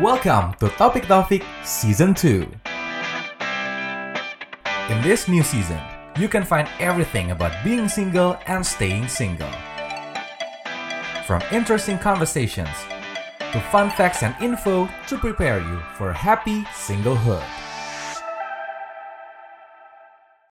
Welcome to Topik Taufik Season 2. In this new season, you can find everything about being single and staying single. From interesting conversations to fun facts and info to prepare you for happy singlehood.